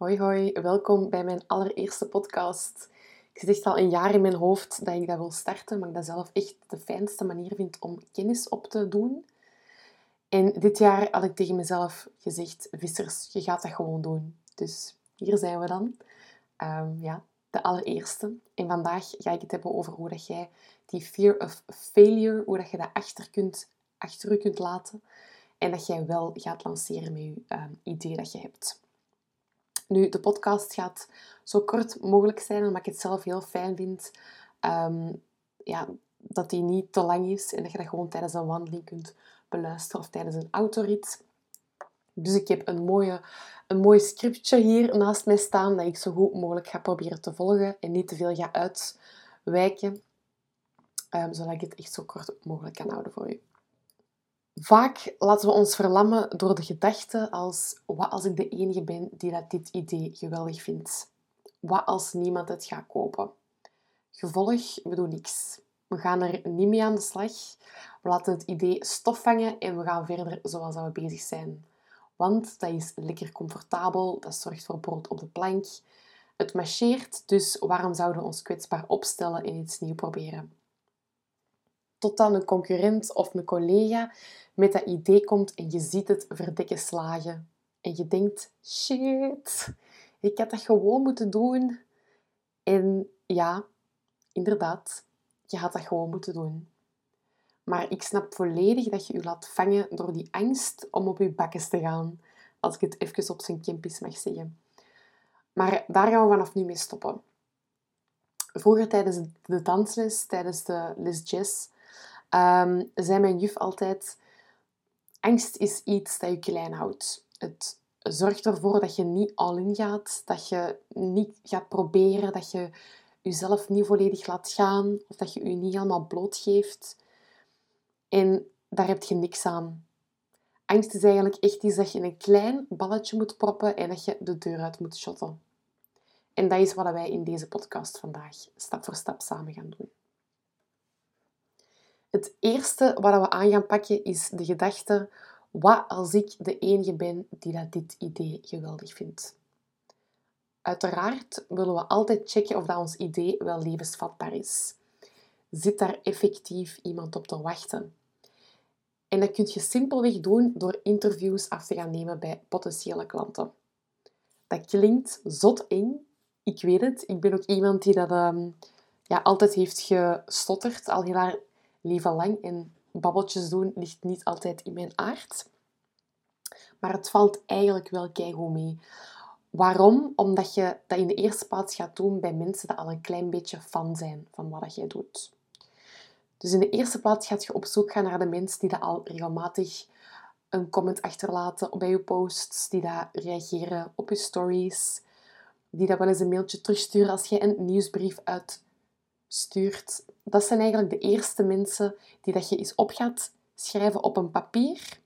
Hoi hoi, welkom bij mijn allereerste podcast. Ik zit echt al een jaar in mijn hoofd dat ik dat wil starten, maar ik dat zelf echt de fijnste manier vind om kennis op te doen. En dit jaar had ik tegen mezelf gezegd, vissers, je gaat dat gewoon doen. Dus hier zijn we dan. Ehm, ja, de allereerste. En vandaag ga ik het hebben over hoe dat jij die fear of failure, hoe dat je dat achter, kunt, achter je kunt laten. En dat jij wel gaat lanceren met je um, idee dat je hebt. Nu, de podcast gaat zo kort mogelijk zijn, omdat ik het zelf heel fijn vind ehm, ja, dat die niet te lang is en dat je dat gewoon tijdens een wandeling kunt beluisteren of tijdens een autorit. Dus ik heb een, mooie, een mooi scriptje hier naast mij staan dat ik zo goed mogelijk ga proberen te volgen en niet te veel ga uitwijken, um, zodat ik het echt zo kort mogelijk kan houden voor u. Vaak laten we ons verlammen door de gedachte als wat als ik de enige ben die dat dit idee geweldig vindt? Wat als niemand het gaat kopen? Gevolg, we doen niks. We gaan er niet mee aan de slag. We laten het idee stof vangen en we gaan verder zoals we bezig zijn. Want dat is lekker comfortabel, dat zorgt voor brood op de plank. Het marcheert, dus waarom zouden we ons kwetsbaar opstellen en iets nieuws proberen? Tot dan een concurrent of een collega met dat idee komt en je ziet het verdekken slagen. En je denkt, shit, ik had dat gewoon moeten doen. En ja, inderdaad, je had dat gewoon moeten doen. Maar ik snap volledig dat je je laat vangen door die angst om op je bakkes te gaan. Als ik het even op zijn campus mag zeggen. Maar daar gaan we vanaf nu mee stoppen. Vroeger tijdens de dansles, tijdens de les jazz, um, zei mijn juf altijd... Angst is iets dat je klein houdt. Het zorgt ervoor dat je niet all-in gaat, dat je niet gaat proberen, dat je jezelf niet volledig laat gaan of dat je je niet helemaal blootgeeft. En daar heb je niks aan. Angst is eigenlijk echt iets dat je in een klein balletje moet proppen en dat je de deur uit moet shotten. En dat is wat wij in deze podcast vandaag stap voor stap samen gaan doen. Het eerste wat we aan gaan pakken is de gedachte: wat als ik de enige ben die dat dit idee geweldig vindt? Uiteraard willen we altijd checken of dat ons idee wel levensvatbaar is. Zit daar effectief iemand op te wachten? En dat kun je simpelweg doen door interviews af te gaan nemen bij potentiële klanten. Dat klinkt zot eng, ik weet het. Ik ben ook iemand die dat ehm, ja, altijd heeft gestotterd, al heel haar leven lang. En babbeltjes doen ligt niet altijd in mijn aard. Maar het valt eigenlijk wel keigoed mee. Waarom? Omdat je dat in de eerste plaats gaat doen bij mensen die al een klein beetje fan zijn van wat jij doet. Dus in de eerste plaats gaat je op zoek gaan naar de mensen die dat al regelmatig een comment achterlaten bij je posts, die dat reageren op je stories, die dat wel eens een mailtje terugsturen als je een nieuwsbrief uitstuurt. Dat zijn eigenlijk de eerste mensen die dat je eens op gaat schrijven op een papier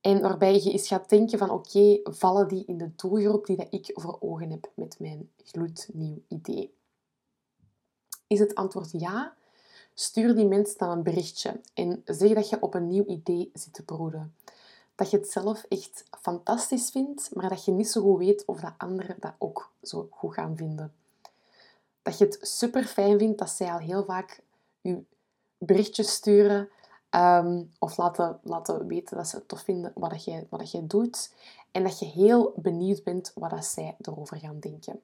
en waarbij je eens gaat denken van oké, vallen die in de doelgroep die dat ik voor ogen heb met mijn gloednieuw idee? Is het antwoord ja? Stuur die mensen dan een berichtje en zeg dat je op een nieuw idee zit te broeden. Dat je het zelf echt fantastisch vindt, maar dat je niet zo goed weet of dat anderen dat ook zo goed gaan vinden. Dat je het super fijn vindt dat zij al heel vaak je berichtjes sturen Um, of laten, laten weten dat ze het tof vinden wat, jij, wat jij doet. En dat je heel benieuwd bent wat dat zij erover gaan denken.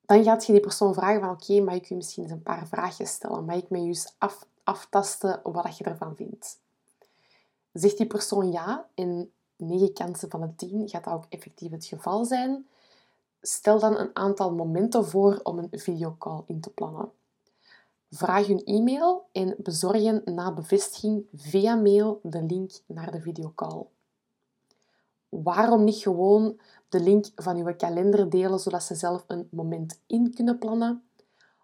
Dan gaat je die persoon vragen van oké, mag ik je misschien eens een paar vraagjes stellen? Mag ik me juist af, aftasten wat dat je ervan vindt? Zegt die persoon ja, en 9 kansen van de 10 gaat dat ook effectief het geval zijn. Stel dan een aantal momenten voor om een videocall in te plannen. Vraag hun e-mail en bezorg na bevestiging via mail de link naar de videocall. Waarom niet gewoon de link van uw kalender delen, zodat ze zelf een moment in kunnen plannen?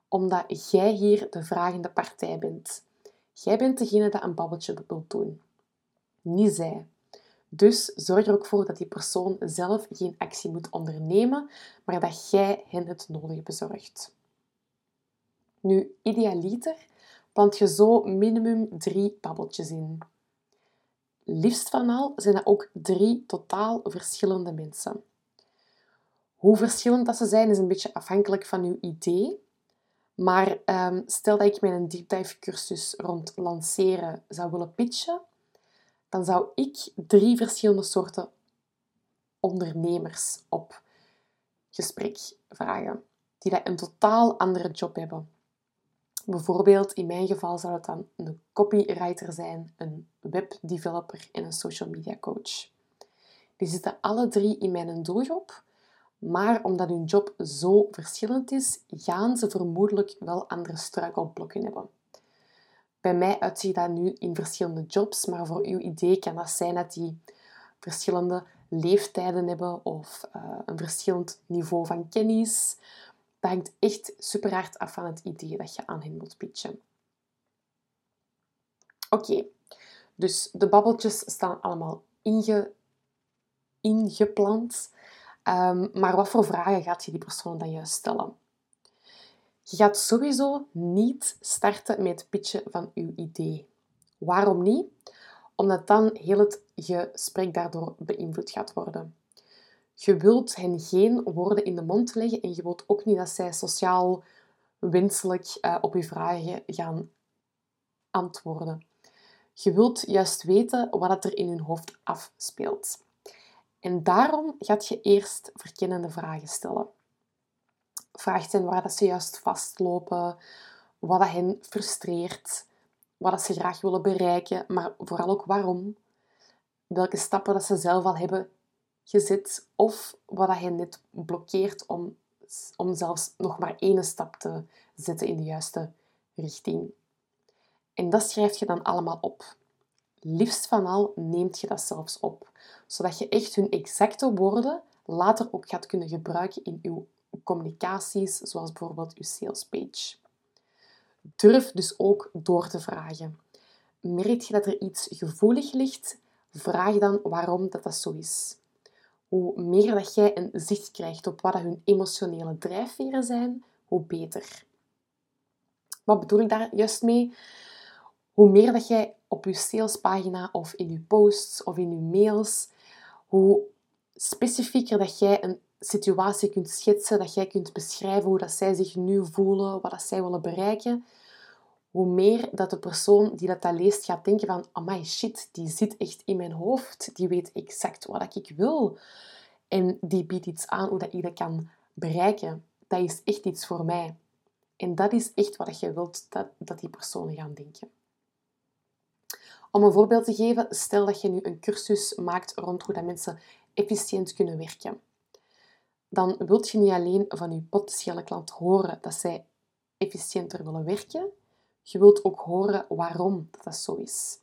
Omdat jij hier de vragende partij bent. Jij bent degene dat een babbeltje wil doen. Niet zij. Dus zorg er ook voor dat die persoon zelf geen actie moet ondernemen, maar dat jij hen het nodige bezorgt. Nu, idealiter plant je zo minimum drie babbeltjes in. Liefst van al zijn dat ook drie totaal verschillende mensen. Hoe verschillend dat ze zijn is een beetje afhankelijk van uw idee. Maar um, stel dat ik mijn deep dive cursus rond lanceren zou willen pitchen, dan zou ik drie verschillende soorten ondernemers op gesprek vragen, die dat een totaal andere job hebben. Bijvoorbeeld, in mijn geval zou het dan een copywriter zijn, een webdeveloper en een social media coach. Die zitten alle drie in mijn doelgroep, maar omdat hun job zo verschillend is, gaan ze vermoedelijk wel andere struikelblokken hebben. Bij mij uitziet dat nu in verschillende jobs, maar voor uw idee kan dat zijn dat die verschillende leeftijden hebben of uh, een verschillend niveau van kennis. Dat hangt echt super hard af van het idee dat je aan hen moet pitchen. Oké, dus de babbeltjes staan allemaal inge, ingepland. Um, maar wat voor vragen gaat je die persoon dan juist stellen? Je gaat sowieso niet starten met het pitchen van uw idee. Waarom niet? Omdat dan heel het gesprek daardoor beïnvloed gaat worden. Je wilt hen geen woorden in de mond leggen en je wilt ook niet dat zij sociaal wenselijk uh, op je vragen gaan antwoorden. Je wilt juist weten wat er in hun hoofd afspeelt. En daarom gaat je eerst verkennende vragen stellen. Vraag hen waar dat ze juist vastlopen, wat dat hen frustreert, wat dat ze graag willen bereiken, maar vooral ook waarom. Welke stappen dat ze zelf al hebben gezet of wat dat hen net blokkeert om, om zelfs nog maar één stap te zetten in de juiste richting. En dat schrijf je dan allemaal op. Liefst van al neemt je dat zelfs op, zodat je echt hun exacte woorden later ook gaat kunnen gebruiken in uw communicaties, zoals bijvoorbeeld uw sales page. Durf dus ook door te vragen. Merk je dat er iets gevoelig ligt, vraag dan waarom dat, dat zo is. Hoe meer dat jij een zicht krijgt op wat hun emotionele drijfveren zijn, hoe beter. Wat bedoel ik daar juist mee? Hoe meer dat jij op je salespagina of in je posts of in je mails, hoe specifieker dat jij een situatie kunt schetsen, dat jij kunt beschrijven hoe dat zij zich nu voelen, wat dat zij willen bereiken, hoe meer dat de persoon die dat, dat leest gaat denken van amai shit, die zit echt in mijn hoofd, die weet exact wat ik wil. En die biedt iets aan hoe dat ik dat kan bereiken. Dat is echt iets voor mij. En dat is echt wat je wilt dat, dat die personen gaan denken. Om een voorbeeld te geven, stel dat je nu een cursus maakt rond hoe dat mensen efficiënt kunnen werken. Dan wilt je niet alleen van je potentiële klant horen dat zij efficiënter willen werken, je wilt ook horen waarom dat zo is.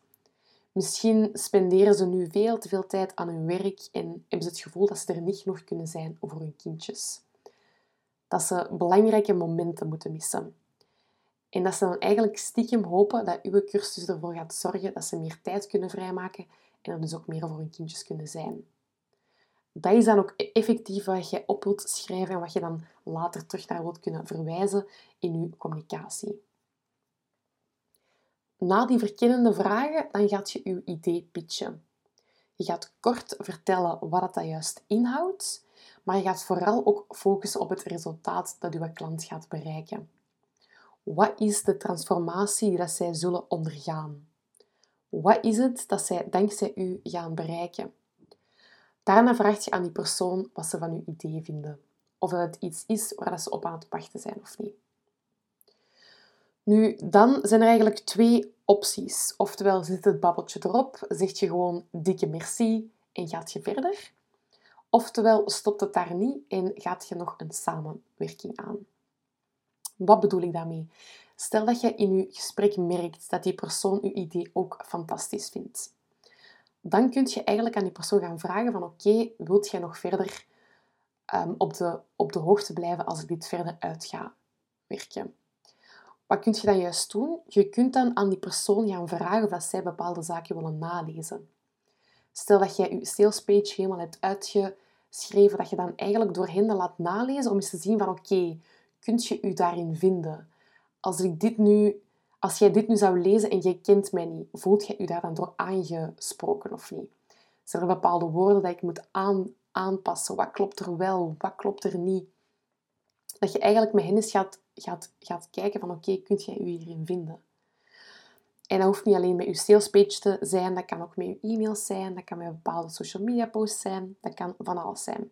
Misschien spenderen ze nu veel te veel tijd aan hun werk en hebben ze het gevoel dat ze er niet genoeg kunnen zijn voor hun kindjes. Dat ze belangrijke momenten moeten missen. En dat ze dan eigenlijk stiekem hopen dat uw cursus ervoor gaat zorgen dat ze meer tijd kunnen vrijmaken en er dus ook meer voor hun kindjes kunnen zijn. Dat is dan ook effectief wat je op wilt schrijven en wat je dan later terug naar wilt kunnen verwijzen in je communicatie. Na die verkennende vragen, dan gaat je je idee pitchen. Je gaat kort vertellen wat dat juist inhoudt, maar je gaat vooral ook focussen op het resultaat dat uw klant gaat bereiken. Wat is de transformatie dat zij zullen ondergaan? Wat is het dat zij dankzij u gaan bereiken? Daarna vraag je aan die persoon wat ze van uw idee vinden. Of dat het iets is waar ze op aan het wachten zijn of niet. Nu, dan zijn er eigenlijk twee opties. Oftewel zit het babbeltje erop, zeg je gewoon dikke merci en gaat je verder. Oftewel stopt het daar niet en gaat je nog een samenwerking aan. Wat bedoel ik daarmee? Stel dat je in je gesprek merkt dat die persoon je idee ook fantastisch vindt. Dan kun je eigenlijk aan die persoon gaan vragen van oké, wilt jij nog verder um, op, de, op de hoogte blijven als ik dit verder uit ga werken? Wat kun je dan juist doen? Je kunt dan aan die persoon gaan vragen of dat zij bepaalde zaken willen nalezen. Stel dat jij je salespage helemaal hebt uitgeschreven, dat je dan eigenlijk door hen laat nalezen om eens te zien van oké, kunt je u daarin vinden? Als ik dit nu Als jij dit nu zou lezen en jij kent mij niet, voelt jij je daar dan door aangesproken of niet? Zijn er bepaalde woorden dat ik moet aan, aanpassen? Wat klopt er wel? Wat klopt er niet? Dat je eigenlijk met hen eens gaat, gaat, kijken van oké, kunt jij u hierin vinden? En dat hoeft niet alleen met je salespage te zijn, dat kan ook met je e-mails zijn, dat kan met bepaalde social media posts zijn, dat kan van alles zijn.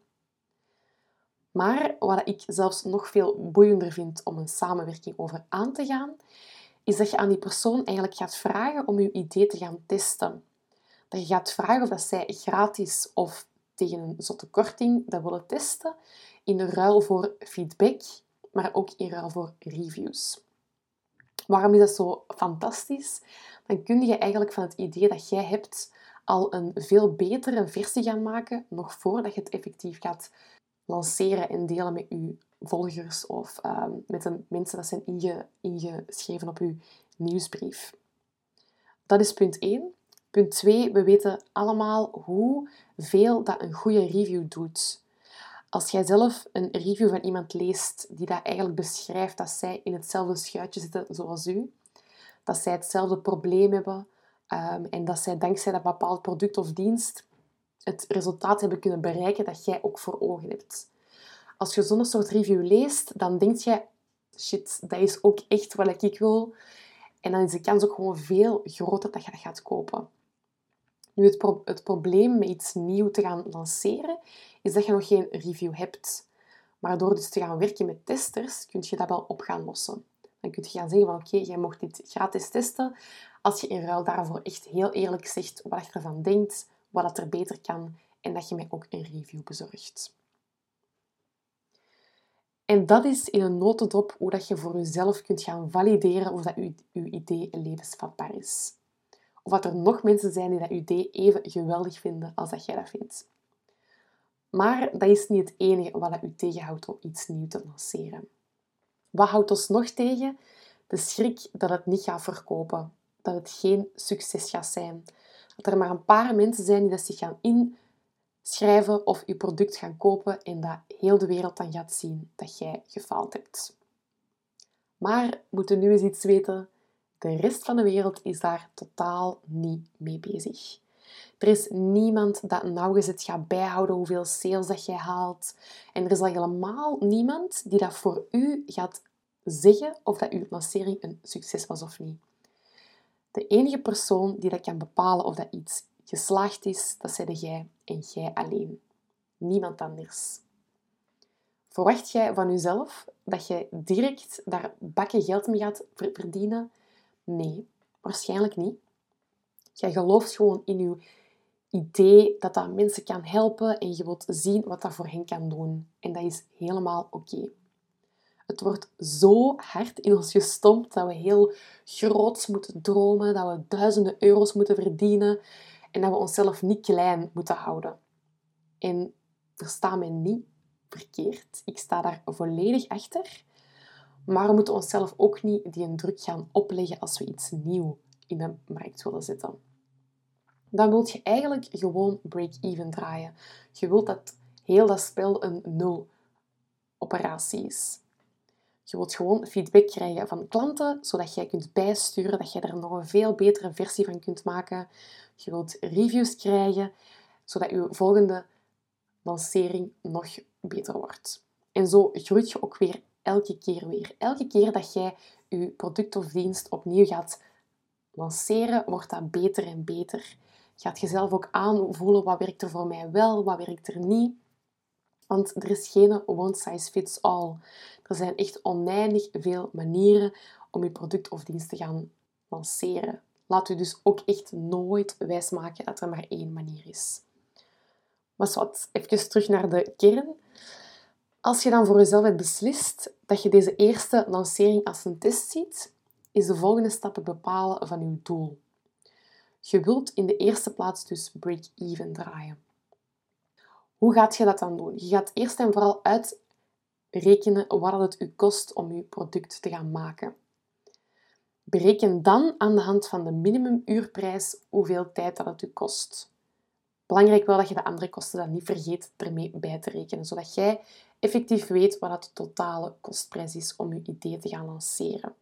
Maar wat ik zelfs nog veel boeiender vind om een samenwerking over aan te gaan, is dat je aan die persoon eigenlijk gaat vragen om je idee te gaan testen. Dat je gaat vragen of dat zij gratis of tegen een zotte korting dat willen testen, in ruil voor feedback, maar ook in ruil voor reviews. Waarom is dat zo fantastisch? Dan kun je eigenlijk van het idee dat jij hebt al een veel betere versie gaan maken, nog voordat je het effectief gaat lanceren en delen met je volgers of ehm, met de mensen dat zijn inge, ingeschreven op je nieuwsbrief. Dat is punt 1. Punt 2, we weten allemaal hoeveel dat een goede review doet. Als jij zelf een review van iemand leest die dat eigenlijk beschrijft dat zij in hetzelfde schuitje zitten zoals u, dat zij hetzelfde probleem hebben um, en dat zij dankzij dat bepaald product of dienst het resultaat hebben kunnen bereiken dat jij ook voor ogen hebt. Als je zo'n soort review leest, dan denk je, shit, dat is ook echt wat ik wil. En dan is de kans ook gewoon veel groter dat je dat gaat kopen. Nu, het, het probleem met iets nieuw te gaan lanceren, is dat je nog geen review hebt. Maar door dus te gaan werken met testers, kun je dat wel op gaan lossen. Dan kun je gaan zeggen van oké, jij mocht dit gratis testen. Als je in ruil daarvoor echt heel eerlijk zegt wat je ervan denkt, wat dat er beter kan en dat je mij ook een review bezorgt. En dat is in een notendop hoe dat je voor jezelf kunt gaan valideren of dat je, je idee levensvatbaar is. Of dat er nog mensen zijn die dat idee even geweldig vinden als dat jij dat vindt. Maar dat is niet het enige wat dat u tegenhoudt om iets nieuws te lanceren. Wat houdt ons nog tegen? De schrik dat het niet gaat verkopen, dat het geen succes gaat zijn, dat er maar een paar mensen zijn die dat zich gaan inschrijven of je product gaan kopen en dat heel de wereld dan gaat zien dat jij gefaald hebt. Maar we moeten nu eens iets weten. De rest van de wereld is daar totaal niet mee bezig. Er is niemand dat nauwgezet gaat bijhouden hoeveel sales dat jij haalt. En er is al helemaal niemand die dat voor u gaat zeggen of dat uw lancering een succes was of niet. De enige persoon die dat kan bepalen of dat iets geslaagd is, dat zijde jij en jij alleen. Niemand anders. Verwacht jij van jezelf dat je direct daar bakken geld mee gaat verdienen? Nee, waarschijnlijk niet. Jij gelooft gewoon in je idee dat dat mensen kan helpen en je wilt zien wat dat voor hen kan doen. En dat is helemaal oké. Het wordt zo hard in ons gestompt dat we heel groots moeten dromen, dat we duizenden euro's moeten verdienen en dat we onszelf niet klein moeten houden. En versta mij niet verkeerd. Ik sta daar volledig achter. Maar we moeten onszelf ook niet die een druk gaan opleggen als we iets nieuw in de markt willen zetten. Dan wil je eigenlijk gewoon break-even draaien. Je wilt dat heel dat spel een nul operatie is. Je wilt gewoon feedback krijgen van klanten, zodat jij kunt bijsturen, dat je er nog een veel betere versie van kunt maken. Je wilt reviews krijgen, zodat je volgende lancering nog beter wordt. En zo groeit je ook weer elke keer weer. Elke keer dat jij je product of dienst opnieuw gaat lanceren, wordt dat beter en beter. Gaat je zelf ook aanvoelen wat werkt er voor mij wel, wat werkt er niet. Want er is geen one size fits all. Er zijn echt oneindig veel manieren om je product of dienst te gaan lanceren. Laat u dus ook echt nooit wijsmaken dat er maar één manier is. Maar wat, even terug naar de kern. Als je dan voor jezelf hebt beslist dat je deze eerste lancering als een test ziet, is de volgende stap het bepalen van je doel. Je wilt in de eerste plaats dus break-even draaien. Hoe gaat je dat dan doen? Je gaat eerst en vooral uitrekenen wat het u kost om je product te gaan maken. Bereken dan aan de hand van de minimumuurprijs hoeveel tijd dat het u kost. Belangrijk wel dat je de andere kosten dan niet vergeet ermee bij te rekenen, zodat jij effectief weet wat het totale kostprijs is om je idee te gaan lanceren.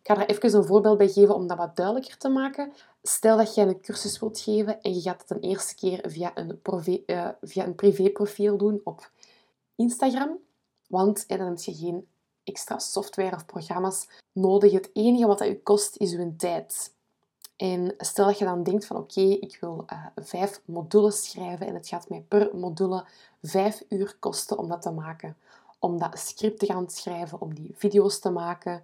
Ik ga daar even een voorbeeld bij geven om dat wat duidelijker te maken. Stel dat jij een cursus wilt geven en je gaat het een eerste keer via een, uh, via een privéprofiel doen op Instagram. Want dan heb je geen extra software of programma's nodig. Het enige wat dat je kost is je tijd. En stel dat je dan denkt van oké, ik wil uh, vijf modules schrijven en het gaat mij per module vijf uur kosten om dat te maken. Om dat script te gaan schrijven, om die video's te maken.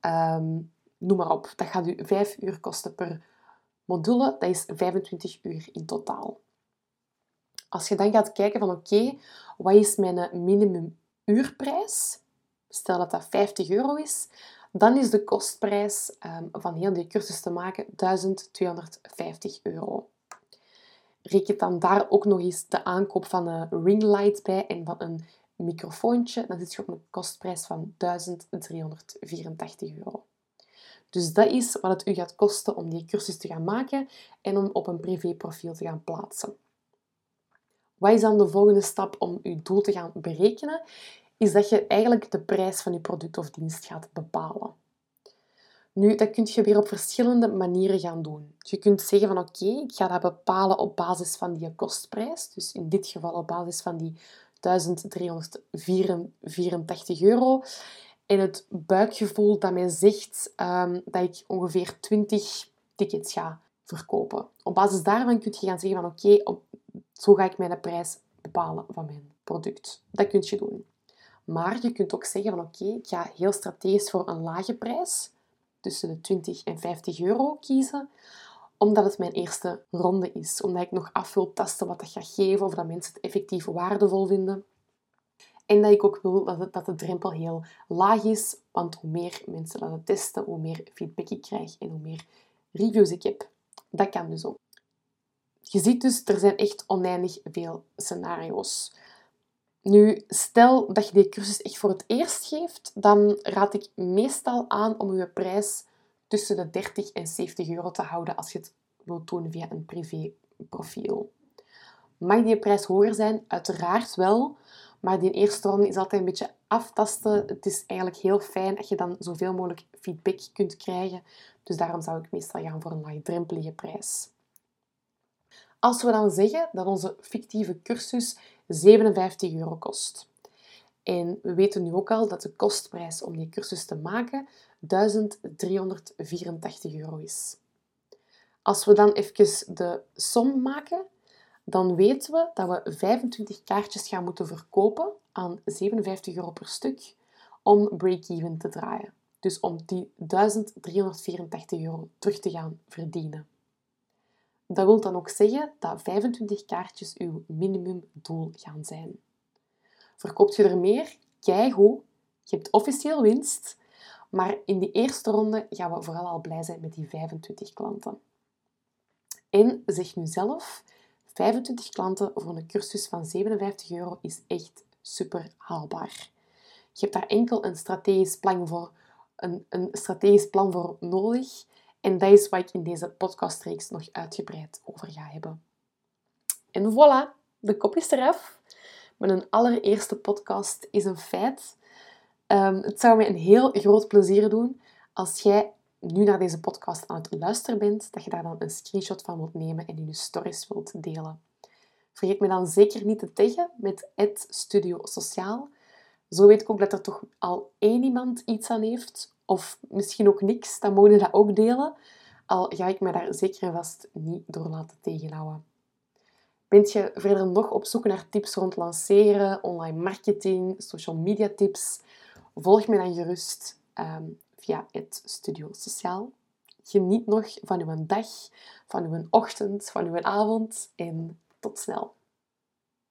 Ehm, noem maar op. Dat gaat u vijf uur kosten per module. Dat is 25 uur in totaal. Als je dan gaat kijken van oké, wat is mijn minimum uurprijs? Stel dat dat 50 euro is, dan is de kostprijs ehm, van heel die cursus te maken 1250 euro. Reken dan daar ook nog eens de aankoop van een ringlight bij en van een microfoontje, dan zit je op een kostprijs van 1384 euro. Dus dat is wat het u gaat kosten om die cursus te gaan maken en om op een privéprofiel te gaan plaatsen. Wat is dan de volgende stap om uw doel te gaan berekenen? Is dat je eigenlijk de prijs van je product of dienst gaat bepalen. Nu, dat kun je weer op verschillende manieren gaan doen. Je kunt zeggen van oké, ik ga dat bepalen op basis van die kostprijs. Dus in dit geval op basis van die 1384 euro. En het buikgevoel dat mij zegt um, dat ik ongeveer 20 tickets ga verkopen. Op basis daarvan kun je gaan zeggen van oké, zo ga ik mijn prijs bepalen van mijn product. Dat kun je doen. Maar je kunt ook zeggen van oké, ik ga heel strategisch voor een lage prijs, tussen de 20 en 50 euro kiezen, omdat het mijn eerste ronde is. Omdat ik nog af wil testen wat dat gaat geven, of dat mensen het effectief waardevol vinden. En dat ik ook wil dat, dat de drempel heel laag is, want hoe meer mensen dat het testen, hoe meer feedback ik krijg en hoe meer reviews ik heb. Dat kan dus ook. Je ziet dus, er zijn echt oneindig veel scenario's. Nu, stel dat je die cursus echt voor het eerst geeft, dan raad ik meestal aan om je prijs tussen de 30 en 70 euro te houden als je het wilt doen via een privéprofiel. Mag die prijs hoger zijn? Uiteraard wel, maar die eerste ronde is altijd een beetje aftasten. Het is eigenlijk heel fijn dat je dan zoveel mogelijk feedback kunt krijgen. Dus daarom zou ik meestal gaan voor een laagdrempelige prijs. Als we dan zeggen dat onze fictieve cursus 57 euro kost. En we weten nu ook al dat de kostprijs om die cursus te maken 1384 euro is. Als we dan even de som maken, dan weten we dat we 25 kaartjes gaan moeten verkopen aan 57 euro per stuk om break-even te draaien. Dus om die 1384 euro terug te gaan verdienen. Dat wil dan ook zeggen dat 25 kaartjes uw minimumdoel gaan zijn. Verkoopt je er meer? Keigoed. Je hebt officieel winst. Maar in die eerste ronde gaan we vooral al blij zijn met die 25 klanten. En zeg nu zelf, 25 klanten voor een cursus van 57 euro is echt super haalbaar. Je hebt daar enkel een strategisch plan voor, een, een strategisch plan voor nodig. En dat is wat ik in deze podcastreeks nog uitgebreid over ga hebben. En voilà, de kop is eraf. Mijn allereerste podcast is een feit. Um, het zou mij een heel groot plezier doen als jij nu naar deze podcast aan het luisteren bent, dat je daar dan een screenshot van wilt nemen en in je stories wilt delen. Vergeet me dan zeker niet te taggen met Studio Sociaal. Zo weet ik ook dat er toch al één iemand iets aan heeft, of misschien ook niks, dan mogen je dat ook delen. Al ga ik me daar zeker en vast niet door laten tegenhouden. Bent je verder nog op zoek naar tips rond lanceren, online marketing, social media tips? Volg me dan gerust um, via het Studio Sociaal. Geniet nog van uw dag, van uw ochtend, van uw avond en tot snel.